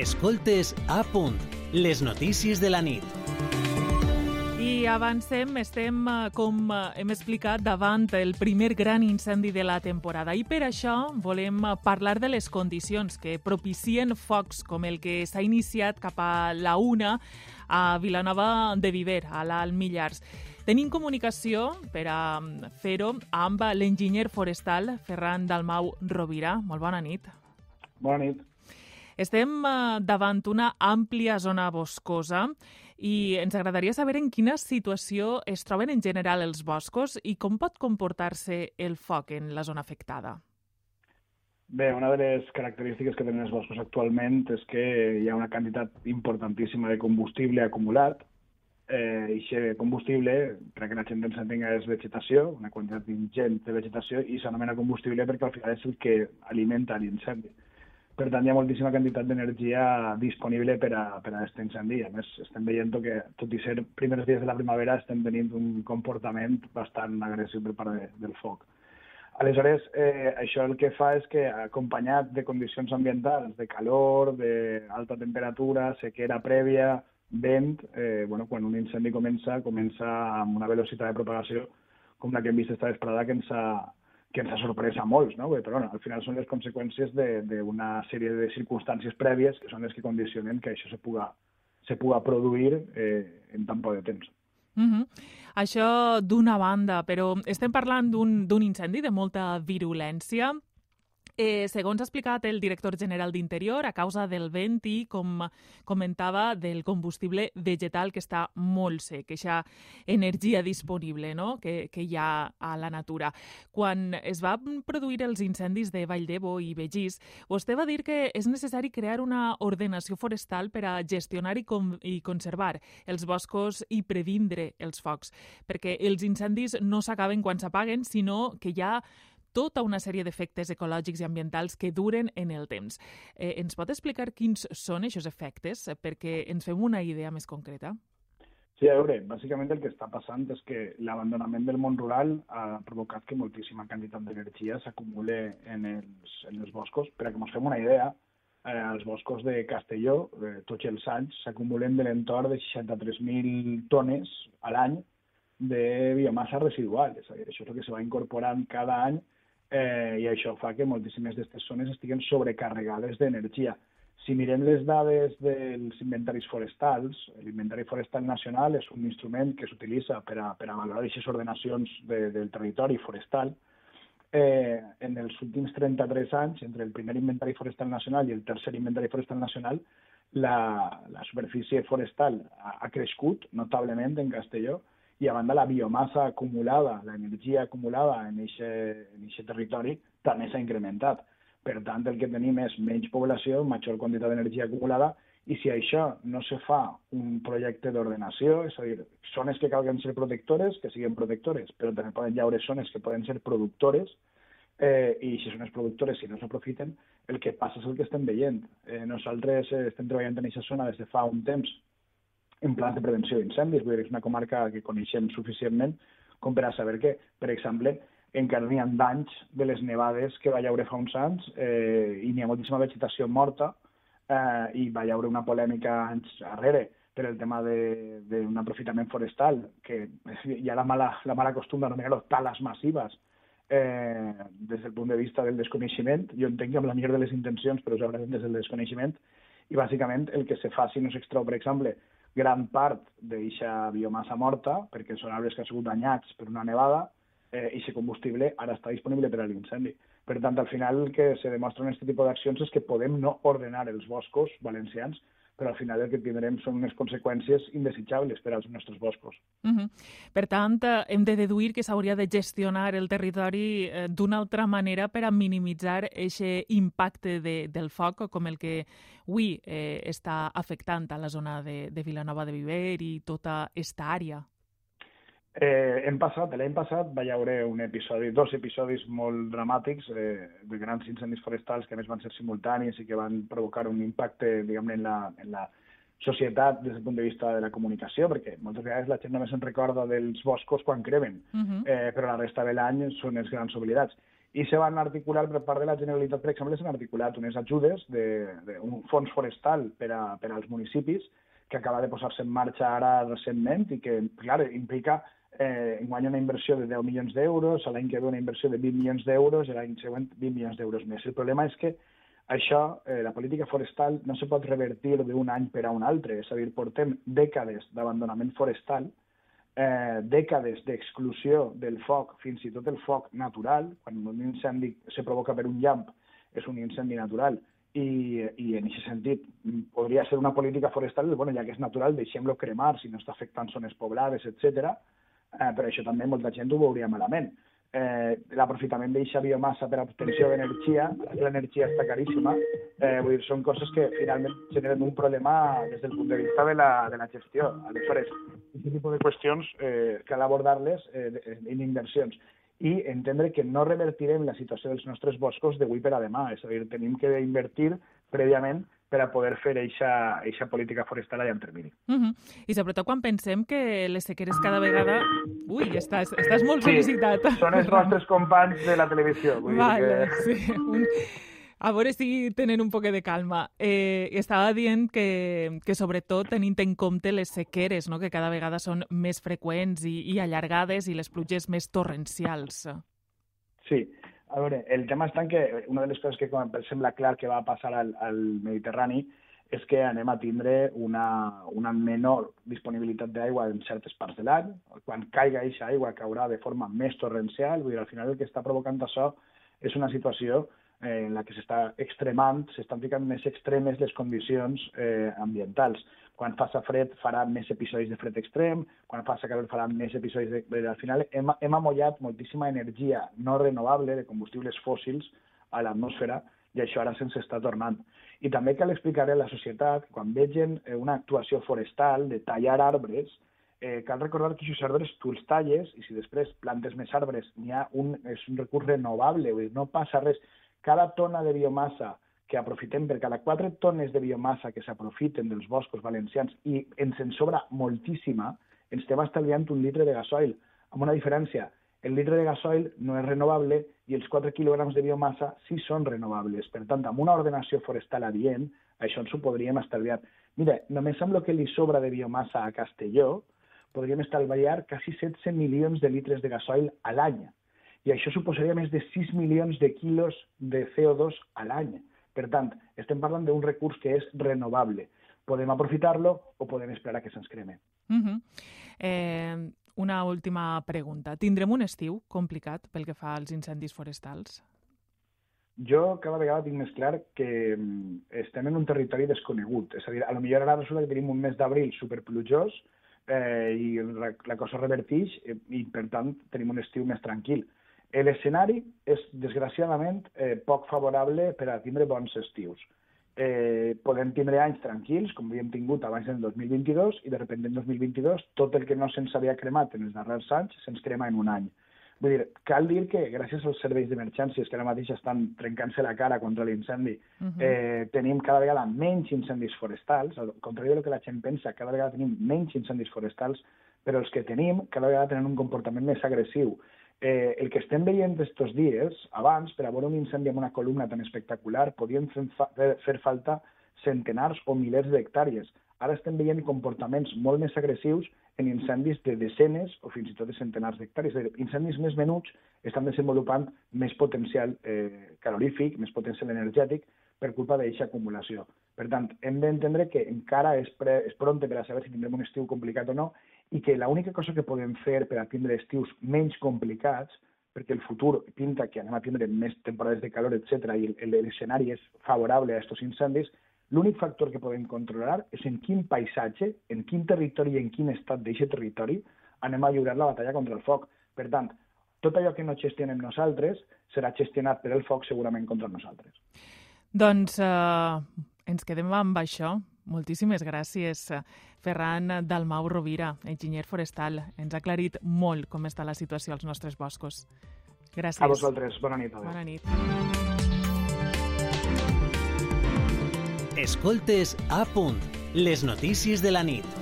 Escoltes a punt, les notícies de la nit. I avancem, estem, eh, com eh, hem explicat, davant el primer gran incendi de la temporada. I per això volem eh, parlar de les condicions que propicien focs com el que s'ha iniciat cap a la una a Vilanova de Viver, a l'Alt Millars. Tenim comunicació per a mm, fer-ho amb l'enginyer forestal Ferran Dalmau Rovira. Molt bona nit. Bona nit. Estem davant una àmplia zona boscosa i ens agradaria saber en quina situació es troben en general els boscos i com pot comportar-se el foc en la zona afectada. Bé, una de les característiques que tenen els boscos actualment és que hi ha una quantitat importantíssima de combustible acumulat. Eh, I combustible, perquè la gent ens entenga, és vegetació, una quantitat ingent de vegetació, i s'anomena combustible perquè al final és el que alimenta l'incendi. Per tant, hi ha moltíssima quantitat d'energia disponible per a, per a aquest incendi. A més, estem veient que, tot i ser primers dies de la primavera, estem tenint un comportament bastant agressiu per part de, del foc. Aleshores, eh, això el que fa és que, acompanyat de condicions ambientals, de calor, d'alta temperatura, sequera prèvia, vent, eh, bueno, quan un incendi comença, comença amb una velocitat de propagació com la que hem vist esta vesprada que ens ha, que ens ha sorprès a molts, no? però bueno, al final són les conseqüències d'una sèrie de circumstàncies prèvies que són les que condicionen que això se puga, se puga produir eh, en tan poc de temps. Mm -hmm. Això d'una banda, però estem parlant d'un incendi de molta virulència Eh, segons ha explicat el director general d'Interior, a causa del vent i, com comentava, del combustible vegetal que està molt sec, aquesta energia disponible no? que, que hi ha a la natura. Quan es va produir els incendis de Valldebo i Begís, vostè va dir que és necessari crear una ordenació forestal per a gestionar i, com, i conservar els boscos i previndre els focs, perquè els incendis no s'acaben quan s'apaguen, sinó que hi ha tota una sèrie d'efectes ecològics i ambientals que duren en el temps. Eh, ens pot explicar quins són aquests efectes perquè ens fem una idea més concreta? Sí, a veure, bàsicament el que està passant és que l'abandonament del món rural ha provocat que moltíssima quantitat d'energia s'acumule en, els, en els boscos. Per a que ens fem una idea, eh, els boscos de Castelló, eh, tots els anys, s'acumulen de l'entorn de 63.000 tones a l'any de biomassa residual. És a dir, això és el que se va incorporant cada any eh, i això fa que moltíssimes d'aquestes zones estiguen sobrecarregades d'energia. Si mirem les dades dels inventaris forestals, l'inventari forestal nacional és un instrument que s'utilitza per, a, per a valorar aquestes ordenacions de, del territori forestal. Eh, en els últims 33 anys, entre el primer inventari forestal nacional i el tercer inventari forestal nacional, la, la superfície forestal ha, ha crescut notablement en Castelló i a banda la biomassa acumulada, l'energia acumulada en aquest territori també s'ha incrementat. Per tant, el que tenim és menys població, major quantitat d'energia acumulada, i si això no se fa un projecte d'ordenació, és a dir, zones que calguen ser protectores, que siguin protectores, però també poden hi haure zones que poden ser productores, eh, i si són les productores, si no s'aprofiten, el que passa és el que estem veient. Eh, nosaltres eh, estem treballant en aquesta zona des de fa un temps en plans de prevenció d'incendis. Vull dir, és una comarca que coneixem suficientment com per a saber que, per exemple, encara n'hi ha danys de les nevades que va haure fa uns anys eh, i n'hi ha moltíssima vegetació morta eh, i va haure una polèmica anys darrere per el tema d'un aprofitament forestal, que hi ha la mala, la mala costum d'anomenar-ho tales massives, eh, des del punt de vista del desconeixement. Jo entenc que amb la millor de les intencions, però segurament des del desconeixement, i bàsicament el que se fa si no s'extrau, per exemple, gran part d'aquesta biomassa morta, perquè són arbres que han sigut danyats per una nevada, eh, i aquest combustible ara està disponible per a l'incendi. Per tant, al final el que se demostra en aquest tipus d'accions és que podem no ordenar els boscos valencians, però al final el que tindrem són unes conseqüències indesitjables per als nostres boscos. Uh -huh. Per tant, eh, hem de deduir que s'hauria de gestionar el territori eh, d'una altra manera per a minimitzar aquest impacte de, del foc com el que avui eh, està afectant a la zona de, de Vilanova de Viver i tota aquesta àrea. Eh, hem passat, l'any passat va haure un episodi, dos episodis molt dramàtics eh, de grans incendis forestals que més van ser simultanis i que van provocar un impacte, diguem en la, en la societat des del punt de vista de la comunicació, perquè moltes vegades la gent només se'n recorda dels boscos quan cremen, uh -huh. eh, però la resta de l'any són els grans oblidats. i se van articular per part de la Generalitat, per exemple, s'han articulat unes ajudes d'un fons forestal per, a, per als municipis que acaba de posar-se en marxa ara recentment i que, clar, implica eh, guany una inversió de 10 milions d'euros, l'any que ve una inversió de 20 milions d'euros i l'any següent 20 milions d'euros més. El problema és que això, eh, la política forestal no se pot revertir d'un any per a un altre, és a dir, portem dècades d'abandonament forestal, eh, dècades d'exclusió del foc, fins i tot el foc natural, quan un incendi se provoca per un llamp, és un incendi natural, i, i en aquest sentit podria ser una política forestal, bueno, ja que és natural, deixem-lo cremar si no està afectant zones poblades, etc. Eh, però això també molta gent ho veuria malament. Eh, L'aprofitament d'aquesta biomassa per obtenció d'energia, l'energia està caríssima, eh, vull dir, són coses que finalment generen un problema des del punt de vista de la, de la gestió. Aleshores, aquest tipus de qüestions eh, cal abordar-les eh, en inversions i entendre que no revertirem la situació dels nostres boscos d'avui per a demà. És a dir, tenim que invertir prèviament per a poder fer eixa política forestal a llarg termini. Uh -huh. I sobretot quan pensem que les sequeres cada vegada... Ui, estàs, estàs molt sí, sol·licitat. són els nostres companys de la televisió. Vull vale, dir que... sí. Un a veure si tenen un poc de calma. Eh, estava dient que, que sobretot tenint en compte les sequeres, no? que cada vegada són més freqüents i, i allargades i les pluges més torrencials. Sí, a veure, el tema està en que una de les coses que com sembla clar que va passar al, al Mediterrani és que anem a tindre una, una menor disponibilitat d'aigua en certes parts de l'any. Quan caiga aquesta aigua caurà de forma més torrencial. Vull dir, al final el que està provocant això és una situació eh, en la que s'està extremant, s'estan ficant més extremes les condicions eh, ambientals. Quan faça fred farà més episodis de fred extrem, quan faça calor farà més episodis de... Al final hem, hem amollat moltíssima energia no renovable de combustibles fòssils a l'atmosfera i això ara se'ns està tornant. I també cal explicar a la societat, quan vegen eh, una actuació forestal de tallar arbres, eh, cal recordar que aquests arbres tu els talles i si després plantes més arbres ha un, és un recurs renovable, no passa res cada tona de biomassa que aprofitem, per cada 4 tones de biomassa que s'aprofiten dels boscos valencians i ens en sobra moltíssima, ens estem estalviant un litre de gasoil, amb una diferència. El litre de gasoil no és renovable i els 4 quilograms de biomassa sí són renovables. Per tant, amb una ordenació forestal adient, això ens ho podríem estalviar. Mira, només amb el que li sobra de biomassa a Castelló, podríem estalviar quasi 16 milions de litres de gasoil a l'any i això suposaria més de 6 milions de quilos de CO2 a l'any. Per tant, estem parlant d'un recurs que és renovable. Podem aprofitar-lo o podem esperar que se'ns creme. Uh -huh. eh, una última pregunta. Tindrem un estiu complicat pel que fa als incendis forestals? Jo cada vegada tinc més clar que mm, estem en un territori desconegut. És a dir, a lo millor ara resulta que tenim un mes d'abril superplujós eh, i la, la cosa revertix eh, i, per tant, tenim un estiu més tranquil. L'escenari és, desgraciadament, eh, poc favorable per a tindre bons estius. Eh, podem tindre anys tranquils, com havíem tingut abans del 2022, i de sobte en 2022 tot el que no se'ns havia cremat en els darrers anys se'ns crema en un any. Vull dir, cal dir que gràcies als serveis d'emergències que ara mateix estan trencant-se la cara contra l'incendi, uh -huh. eh, tenim cada vegada menys incendis forestals, al contrari del que la gent pensa, cada vegada tenim menys incendis forestals, però els que tenim cada vegada tenen un comportament més agressiu eh, el que estem veient estos dies, abans, per a veure un incendi amb una columna tan espectacular, podien fer, fer falta centenars o milers d'hectàrees. Ara estem veient comportaments molt més agressius en incendis de desenes o fins i tot de centenars d'hectàrees. Incendis més menuts estan desenvolupant més potencial eh, calorífic, més potencial energètic per culpa d'aquesta acumulació. Per tant, hem d'entendre que encara és, pre, és pronte per a saber si tindrem un estiu complicat o no i que l'única cosa que podem fer per a tindre estius menys complicats, perquè el futur pinta que anem a tindre més temporades de calor, etc i l'escenari és favorable a aquests incendis, l'únic factor que podem controlar és en quin paisatge, en quin territori i en quin estat d'aquest territori anem a lliurar la batalla contra el foc. Per tant, tot allò que no gestionem nosaltres serà gestionat per el foc segurament contra nosaltres. Doncs uh, ens quedem amb això. Moltíssimes gràcies, Ferran Dalmau Rovira, enginyer forestal. Ens ha aclarit molt com està la situació als nostres boscos. Gràcies. A vosaltres. Bona nit. Adeu. Bona nit. Escoltes a punt. Les notícies de la nit.